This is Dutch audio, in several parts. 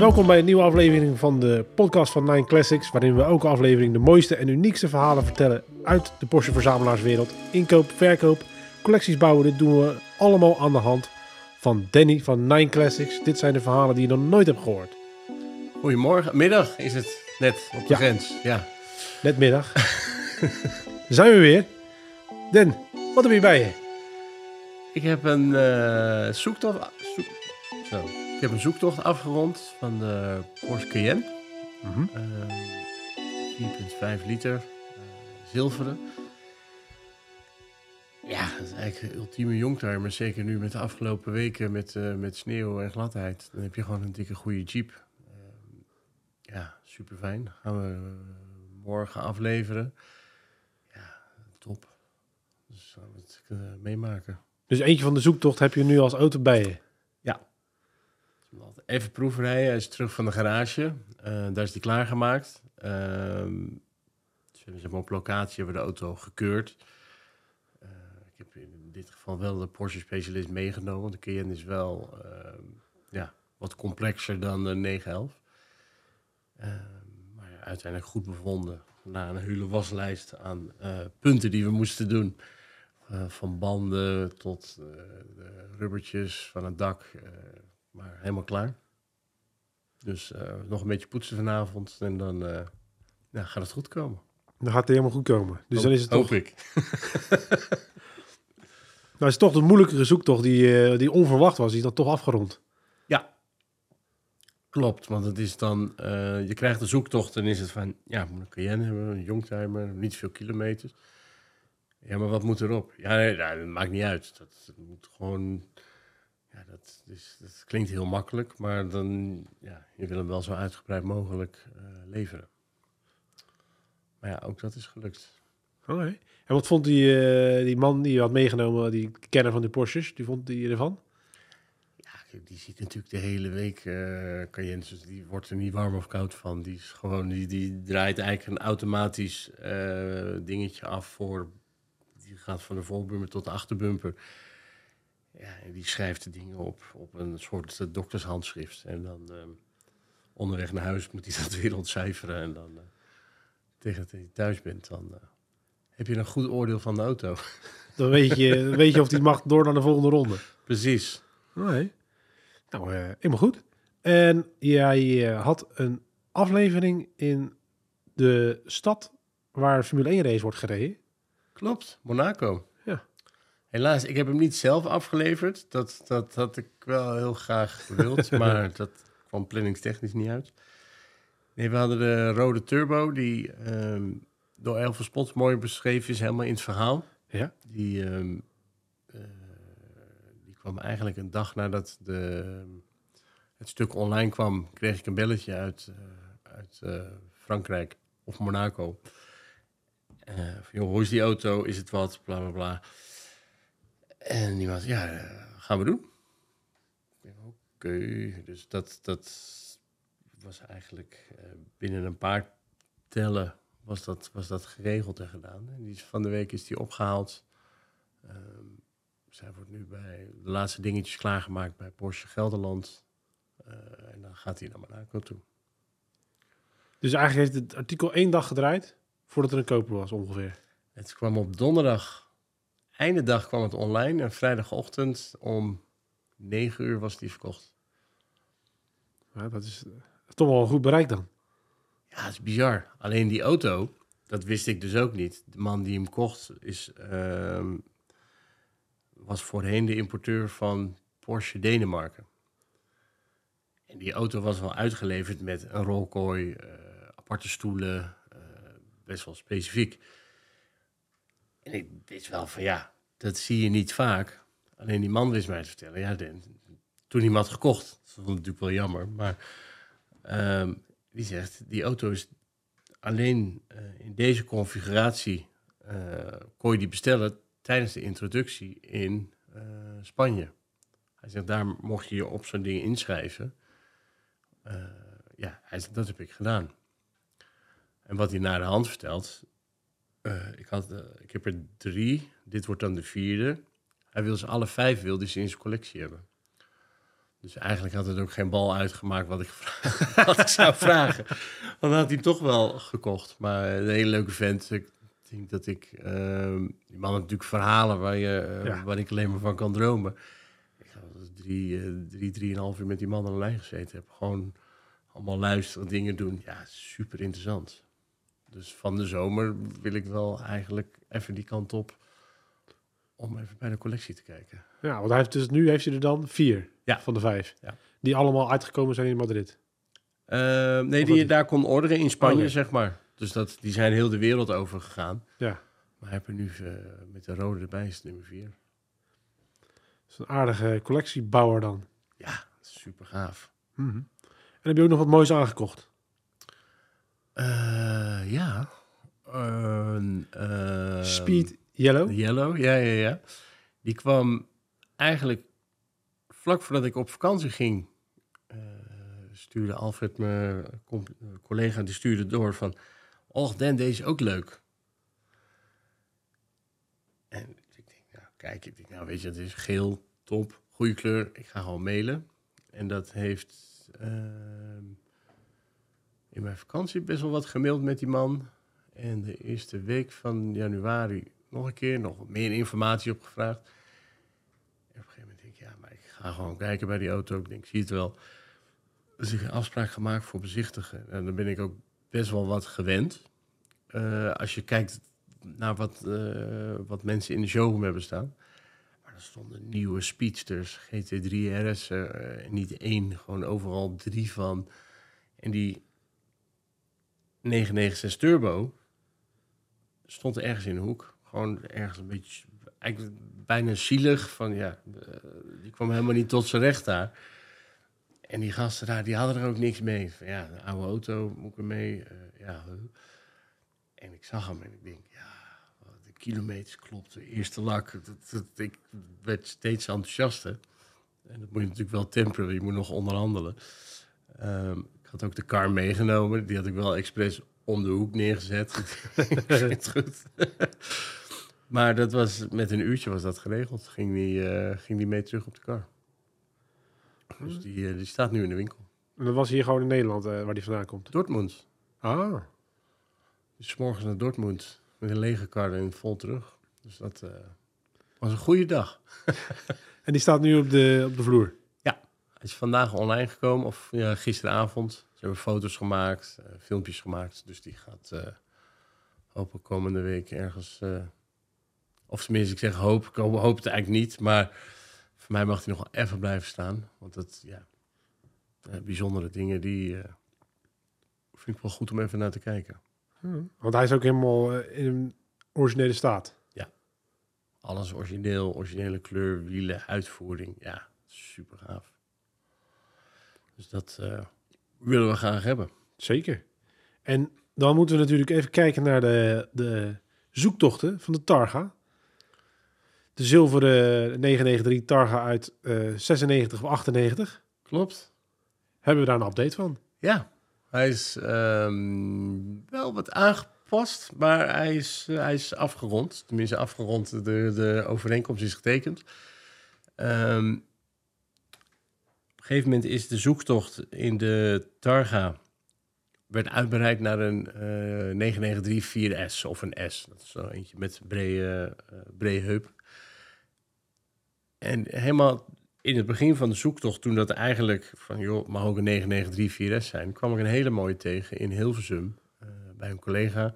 Welkom bij een nieuwe aflevering van de podcast van Nine Classics, waarin we elke aflevering de mooiste en uniekste verhalen vertellen uit de Porsche verzamelaarswereld. Inkoop, verkoop, collecties bouwen, dit doen we allemaal aan de hand van Danny van Nine Classics. Dit zijn de verhalen die je nog nooit hebt gehoord. Goedemorgen, middag is het net op de Ja. grens. Ja. Net middag. zijn we weer. Den, wat heb je bij je? Ik heb een eh, zoektocht, zoek, zo. Ik heb een zoektocht afgerond van de Porsche Cayenne. Eh, 4,5 liter, eh, zilveren. Ja, dat is eigenlijk een ultieme youngtimer. Zeker nu met de afgelopen weken met, eh, met sneeuw en gladheid. Dan heb je gewoon een dikke goede Jeep. Eh, ja, super fijn. Gaan we eh, morgen afleveren. Ja, top. Dus gaan we het meemaken. Dus eentje van de zoektocht heb je nu als auto bij je. Even proefrijden. Hij is terug van de garage. Eh, daar is hij klaargemaakt. Ehm hebben hem op locatie hebben we de auto gekeurd. Eh, ik heb in dit geval wel de Porsche specialist meegenomen. want De Cayenne is wel ehm, ja, wat complexer dan de 911. Ehm, maar uiteindelijk goed bevonden. Na een hele waslijst aan eh, punten die we moesten doen. Van banden tot de rubbertjes van het dak. Maar helemaal klaar. Dus eh, nog een beetje poetsen vanavond en dan ja, gaat het goed komen. Dan gaat het helemaal goed komen. Dus dan is het Hoop toch, ik. nou is het toch de moeilijkere zoektocht die, eh, die onverwacht was, die is dan toch afgerond. Ja, klopt. Want het is dan, je krijgt de zoektocht en is het van, ja, moet een Cayenne hebben, een youngtimer, niet veel kilometers. Ja, maar wat moet erop? Ja, nee, dat maakt niet uit. Dat, dat moet gewoon, dat, is, dat klinkt heel makkelijk, maar dan, ja, je wil hem wel zo uitgebreid mogelijk eh, leveren. Maar ja, ook dat is gelukt. Oké. En wat vond die, eh, die man die je had meegenomen, die kenner van de Porsches, die vond die ervan? Ja, die ziet natuurlijk de hele week Cayenne, dus die wordt er niet warm of koud van. Die is gewoon, die, die draait eigenlijk een automatisch dingetje af voor, die gaat van de voorbumper tot de achterbumper. Ja, en die schrijft de dingen op, op een soort doktershandschrift. En dan eh, onderweg naar huis moet hij dat weer ontcijferen. En dan eh, tegen dat je thuis bent, dan eh, heb je een goed oordeel van de auto. Dan weet je, dan weet je of die mag door naar de volgende ronde. Precies. Oké. Nou, eh, helemaal goed. En jij had een aflevering in de stad waar Formule 1 race wordt gereden. Klopt, Monaco. Helaas, ik heb hem niet zelf afgeleverd. Dat, dat had ik wel heel graag gewild, maar dat kwam planningstechnisch niet uit. Nee, we hadden de rode turbo, die ehm, door Elvis Spots mooi beschreven is, helemaal in het verhaal. Ja. Die, ehm, eh, die kwam eigenlijk een dag nadat de, het stuk online kwam, kreeg ik een belletje uit, eh, uit eh, Frankrijk of Monaco. Van, joh, hoe is die auto? Is het wat? Bla bla bla. En die was, ja, eh, gaan we doen. Oké, dus dat, dat was eigenlijk eh, binnen een paar tellen was dat, was dat geregeld en gedaan. En die is, van de week is die opgehaald. Ehm, zij wordt nu bij de laatste dingetjes klaargemaakt bij Porsche Gelderland. Eh, en dan gaat hij naar Monaco toe. Dus eigenlijk heeft het artikel één dag gedraaid voordat er een koper was ongeveer. Het kwam op donderdag, einde dag kwam het online. En vrijdagochtend om 9 uur was die verkocht. Ja, dat is eh, toch wel een goed bereik dan. Ja, het is bizar. Alleen die auto, dat wist ik dus ook niet. De man die hem kocht is, ehm, was voorheen de importeur van Porsche Denemarken. En die auto was wel uitgeleverd met een rolkooi, eh, aparte stoelen, eh, best wel specifiek. En ik wist wel van ja, dat zie je niet vaak. Alleen die man wist mij te vertellen, ja, toen hij hem had gekocht, dat vond ik natuurlijk wel jammer, maar ehm, die zegt, die auto is alleen eh, in deze configuratie eh, kon je die bestellen tijdens de introductie in eh, Spanje. Hij zegt, daar mocht je je op zo'n ding inschrijven. Ja, hij dat heb ik gedaan. En wat hij naar de hand vertelt, eh, ik, had, eh, ik heb er drie, dit wordt dan de vierde. Hij wil ze alle vijf wil die ze in zijn collectie hebben. Dus eigenlijk had het ook geen bal uitgemaakt wat ik, wat ik zou vragen. Dan had hij toch wel gekocht. Maar een hele leuke vent. Ik denk dat ik... ehm, die man heeft natuurlijk verhalen waar, je, eh, Ja. waar ik alleen maar van kan dromen. Ik eens drie, drie, drieënhalf uur met die man aan de lijn gezeten heb. Gewoon allemaal luisteren, dingen doen. Ja, super interessant. Dus van de zomer wil ik wel eigenlijk even die kant op... om even bij de collectie te kijken. Ja, want hij heeft dus nu heeft hij er dan vier Ja. van de vijf. Ja. Die allemaal uitgekomen zijn in Madrid. Eh, nee, Of die je daar kon orderen in Spanje, Oh, nee. zeg maar. Dus dat, die zijn heel de wereld over gegaan. Ja, Maar heeft er nu eh, met de rode erbij is het nummer vier. dat is een aardige collectiebouwer dan. Ja, super gaaf. Mhm. En heb je ook nog wat moois aangekocht? Eh, ja. Eh, Speed Yellow. Yellow, ja, ja, ja. Die kwam eigenlijk vlak voordat ik op vakantie ging. eh, stuurde Alfred, mijn collega, die stuurde door van... Och, Dan, deze is ook leuk. En ik denk, nou, kijk, ik denk, nou, weet je, het is geel, top, goede kleur. Ik ga gewoon mailen. En dat heeft ehm, in mijn vakantie best wel wat gemaild met die man. En de eerste week van januari nog een keer, nog meer informatie opgevraagd. En op een gegeven moment denk ik, ja, maar ik ga gewoon kijken bij die auto. Ik denk, zie het wel. Dus ik een afspraak gemaakt voor bezichtigen. En dan ben ik ook best wel wat gewend. Eh, als je kijkt naar wat, eh, wat mensen in de showroom hebben staan. Maar er stonden nieuwe speedsters, GT3 RS, eh, en niet één, gewoon overal drie van. En die 996 Turbo stond er ergens in de hoek. Gewoon ergens een beetje, eigenlijk bijna zielig. Van ja, eh, die kwam helemaal niet tot zijn recht daar. En die gasten daar, die hadden er ook niks mee. Van, ja, een oude auto, moet ik ermee? Eh, ja. En ik zag hem en ik denk, ja, de kilometers klopt. De eerste lak, dat, ik werd steeds enthousiaster. En dat moet je natuurlijk wel temperen, je moet nog onderhandelen. Ehm, had ook de kar meegenomen, die had ik wel expres om de hoek neergezet. het goed. maar dat was, met een uurtje was dat geregeld. Ging die, eh, ging die mee terug op de kar. Dus die, eh, die staat nu in de winkel. En dat was hier gewoon in Nederland eh, waar die vandaan komt. Dortmund. Ah, Dus morgens naar Dortmund met een lege kar en vol terug. Dus dat was een goede dag. en die staat nu op de, op de vloer. Is vandaag online gekomen, of ja, gisteravond. Ze hebben foto's gemaakt, eh, filmpjes gemaakt. Dus die gaat hopelijk komende week ergens... eh, of tenminste, ik zeg hoop, ik hoop, het eigenlijk niet. Maar voor mij mag hij nog wel even blijven staan. Want dat, ja, bijzondere dingen, die vind ik wel goed om even naar te kijken. Hm. Want hij is ook helemaal in een originele staat. Alles origineel, originele kleur, wielen, uitvoering. Ja, super gaaf. Dus dat eh, willen we graag hebben. Zeker. En dan moeten we natuurlijk even kijken naar de, de zoektochten van de Targa. De zilveren 993 Targa uit eh 96 of 98. Klopt. Hebben we daar een update van? Ja, hij is ehm, wel wat aangepast, maar hij is, eh, hij is afgerond. Tenminste, afgerond. De, de overeenkomst is getekend. Ehm, gegeven moment is de zoektocht in de Targa werd uitbreid naar een eh 993 4S of een S. Dat is zo eentje met brede, eh brede heup. En helemaal in het begin van de zoektocht, toen dat eigenlijk van, joh, mag ook een 993 4S zijn, kwam ik een hele mooie tegen in Hilversum eh, bij een collega.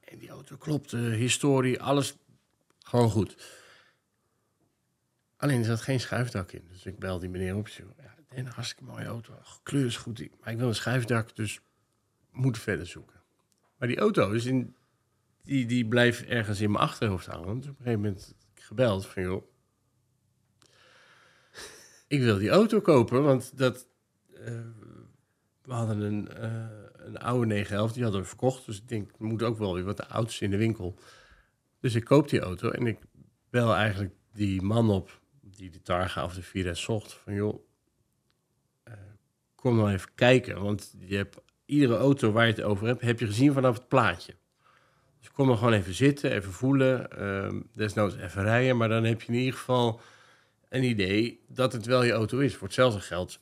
En die auto klopte, historie, alles gewoon goed. Alleen er zat geen schuifdak in. Dus ik bel die meneer op. Zo, ja, een hartstikke mooie auto. Kleur is goed. Maar ik wil een schuifdak, dus moet verder zoeken. Maar die auto is in, die, die blijft ergens in mijn achterhoofd hangen. Dus op een gegeven moment ik gebeld van, joh, ik wil die auto kopen, want dat, eh, we hadden een, eh, een oude 911, die hadden we verkocht. Dus ik denk, er moet ook wel weer wat auto's in de winkel. Dus ik koop die auto en ik bel eigenlijk die man op, die de Targa of de 4S zocht, van joh, eh, kom nou even kijken. Want je hebt iedere auto waar je het over hebt, heb je gezien vanaf het plaatje. Dus kom dan gewoon even zitten, even voelen, ehm, desnoods even rijden, maar dan heb je in ieder geval een idee dat het wel je auto is. Voor hetzelfde geld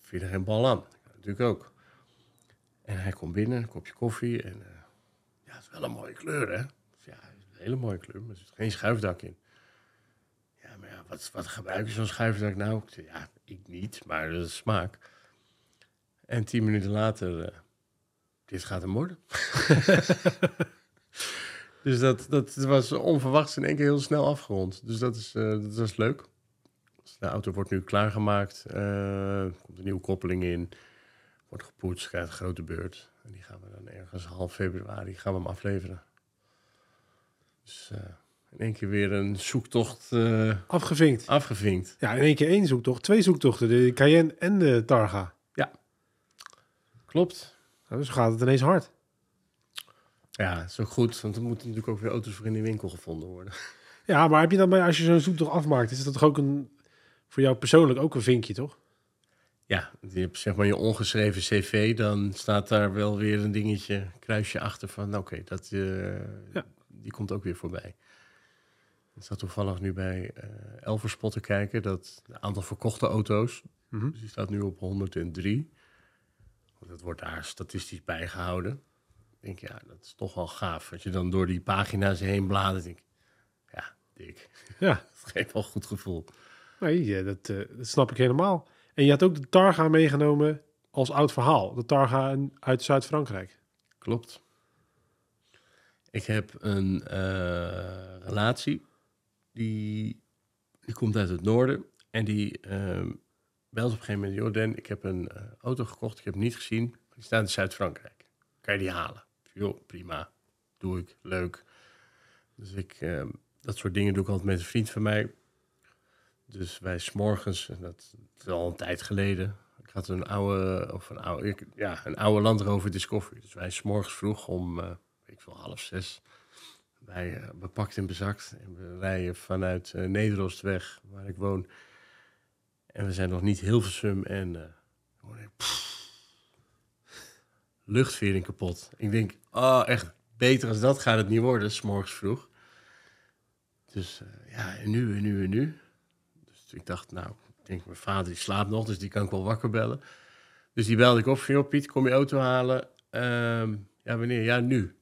vind je er geen bal aan. Natuurlijk ook. En hij komt binnen, een kopje koffie. En eh, ja, het is wel een mooie kleur, hè? Ja, het is een hele mooie kleur, maar er zit geen schuifdak in. Wat, gebruik je zo'n schuifdak nou? Ik ja, ik niet, maar dat is smaak. En tien minuten later, eh, dit gaat hem worden. dus dat, dat was onverwachts in één keer heel snel afgerond. Dus dat is, eh, dat was leuk. Dus de auto wordt nu klaargemaakt. eh, komt een nieuwe koppeling in. Wordt gepoetst, krijgt een grote beurt. En die gaan we dan ergens half februari gaan we hem afleveren. Dus in één keer weer een zoektocht eh, Afgevinkt. afgevinkt. Ja, in één keer één zoektocht. Twee zoektochten. De Cayenne en de Targa. Klopt. Nou, dus gaat het ineens hard. Ja, dat is ook goed, want er moeten natuurlijk ook weer auto's voor in de winkel gevonden worden. Ja, maar heb je dan bij, als je zo'n zoektocht afmaakt, is dat toch ook een, voor jou persoonlijk ook een vinkje, toch? Ja, je hebt zeg maar je ongeschreven cv, dan staat daar wel weer een dingetje, kruisje achter van, nou, oké, dat Ja. die komt ook weer voorbij. Ik zat toevallig nu bij eh Elverspot te kijken, dat het aantal verkochte auto's, Mhm. dus die staat nu op 103. Want Dat wordt daar statistisch bijgehouden. Ik denk, ja, dat is toch wel gaaf. Als je dan door die pagina's heen bladert, denk ik, ja, dik. Ja, Dat geeft wel een goed gevoel. nee, dat, eh, dat snap ik helemaal. En je had ook de Targa meegenomen als oud verhaal. De Targa uit Zuid-Frankrijk. Klopt. Ik heb een eh, relatie die, die komt uit het noorden en die ehm, belt op een gegeven moment: Jordan, ik heb een eh, auto gekocht, ik heb hem niet gezien, die staat in Zuid-Frankrijk. Kan je die halen? Jo, prima, doe ik, leuk. Dus ik, ehm, dat soort dingen doe ik altijd met een vriend van mij. Dus wij s'morgens, en dat is al een tijd geleden, ik had een oude, of een oude, ja, een oude Land Rover Discovery. Dus wij s'morgens vroeg om, eh, ik veel, half zes. Wij eh, bepakt en bezakt. En we rijden vanuit eh Nederoost weg, waar ik woon. En we zijn nog niet heel versum en eh, hoor ik, pff, luchtvering kapot. Ik denk, oh, echt beter als dat gaat het niet worden, s'morgens vroeg. Dus eh, ja, en nu, en nu, en nu. Dus ik dacht, nou, ik denk, mijn vader die slaapt nog, dus die kan ik wel wakker bellen. Dus die belde ik op van, joh Piet, kom je auto halen? Ehm, ja, wanneer? Ja, nu.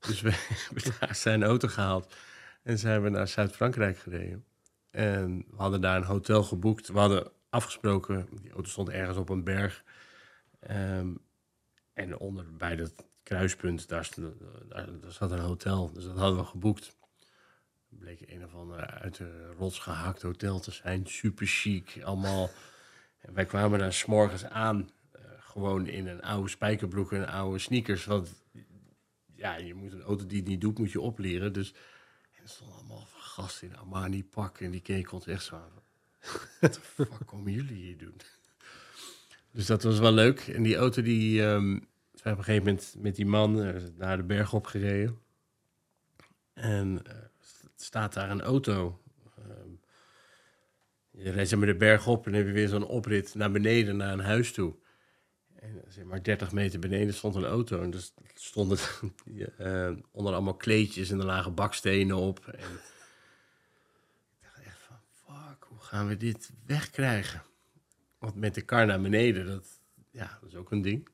Dus we hebben daar zijn auto gehaald en zijn we naar Zuid-Frankrijk gereden. En we hadden daar een hotel geboekt. We hadden afgesproken, die auto stond ergens op een berg. Ehm, en onder bij dat kruispunt, daar, daar, daar zat een hotel. Dus dat hadden we geboekt. Bleek een of ander uit de rots gehakt hotel te zijn. Super chic, allemaal. En wij kwamen daar s'morgens aan. eh, gewoon in een oude spijkerbroek en oude sneakers. Want ja, je moet een auto die het niet doet, moet je opleren. Dus en er stonden allemaal gasten in Armani pak. En die keken ons echt zo aan. Wat de fuck komen jullie hier doen? Dus dat was wel leuk. En die auto die... ehm we hebben op een gegeven moment met die man eh, naar de berg opgereden. En eh, st- staat daar een auto. Ehm, je rijdt maar de berg op en heb je weer zo'n oprit naar beneden, naar een huis toe. En zeg maar 30 meter beneden stond een auto. En dus stonden eh, onder allemaal kleedjes en er lagen bakstenen op. En ik dacht echt van, fuck, hoe gaan we dit wegkrijgen? Want met de kar naar beneden, dat, ja, dat is ook een ding.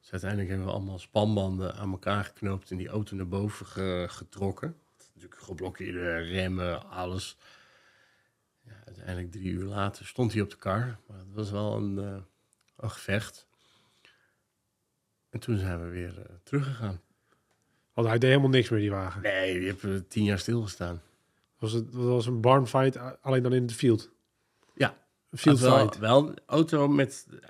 Dus uiteindelijk hebben we allemaal spanbanden aan elkaar geknoopt en die auto naar boven ge- getrokken. Natuurlijk geblokkeerde remmen, alles. Ja, uiteindelijk drie uur later stond hij op de kar. Maar het was wel een, eh, een gevecht. En toen zijn we weer eh, teruggegaan. Want hij deed helemaal niks meer, die wagen. Nee, die hebben we tien jaar stilgestaan. Was het dat was een barn fight, a- alleen dan in het field. Ja, Een field wel, fight. wel een auto met, eh,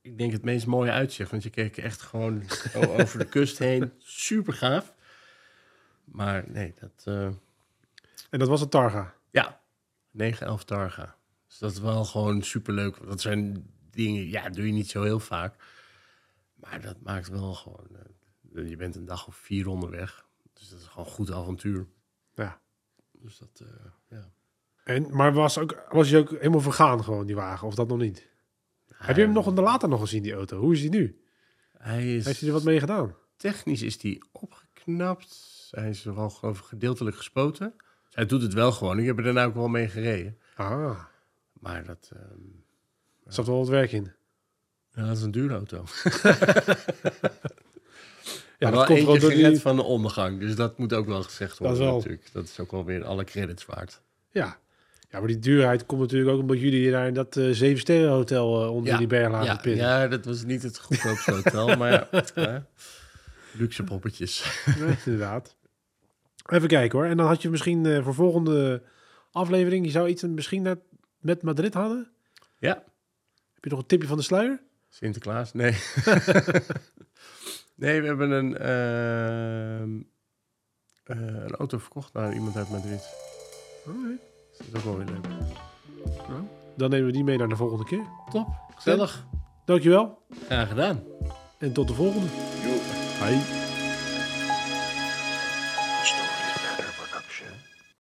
ik denk het meest mooie uitzicht. Want je keek echt gewoon over de kust heen. Super gaaf. Maar nee, dat, eh, En dat was een Targa. ja, 911 Targa. Dus dat is wel gewoon super leuk. Dat zijn dingen, ja, doe je niet zo heel vaak. Maar dat maakt wel gewoon, eh, je bent een dag of vier onderweg. Dus dat is gewoon een goed avontuur. Ja. Dus dat, eh, ja. En, maar was, ook, was hij ook helemaal vergaan gewoon, die wagen? Of dat nog niet? Heb je hem nog later nog gezien, die auto? Hoe is die nu? Hij is, Heeft hij er wat mee gedaan? technisch is die opgeknapt. Hij is wel geloof ik gedeeltelijk gespoten. Hij doet het wel gewoon. Ik heb er daarna ook wel mee gereden. Ah, Maar dat, ehm, Er zat wel wat werk in. Ja, dat is een dure auto. Ja, maar dat wel komt eentje door die... van de ondergang. Dus dat moet ook wel gezegd Dat worden wel- natuurlijk. Dat is ook wel weer alle credits waard. Ja. ja, maar die duurheid komt natuurlijk ook omdat jullie daar in dat eh zeven sterren hotel eh, onder Ja, die berg laten Ja, pinnen. ja, dat was niet het goedkoopste hotel, maar ja. Luxe poppetjes. Nee, inderdaad. Even kijken hoor. En dan had je misschien eh, voor volgende aflevering, je zou iets misschien net met Madrid hadden? Ja, Heb je nog een tipje van de sluier? Sinterklaas? Nee. nee, we hebben een, ehm, eh, een auto verkocht naar iemand uit Madrid. Alright. Dat is ook wel weer leuk. Dan nemen we die mee naar de volgende keer. Top, gezellig. Dankjewel Graag gedaan. en tot de volgende. Bye.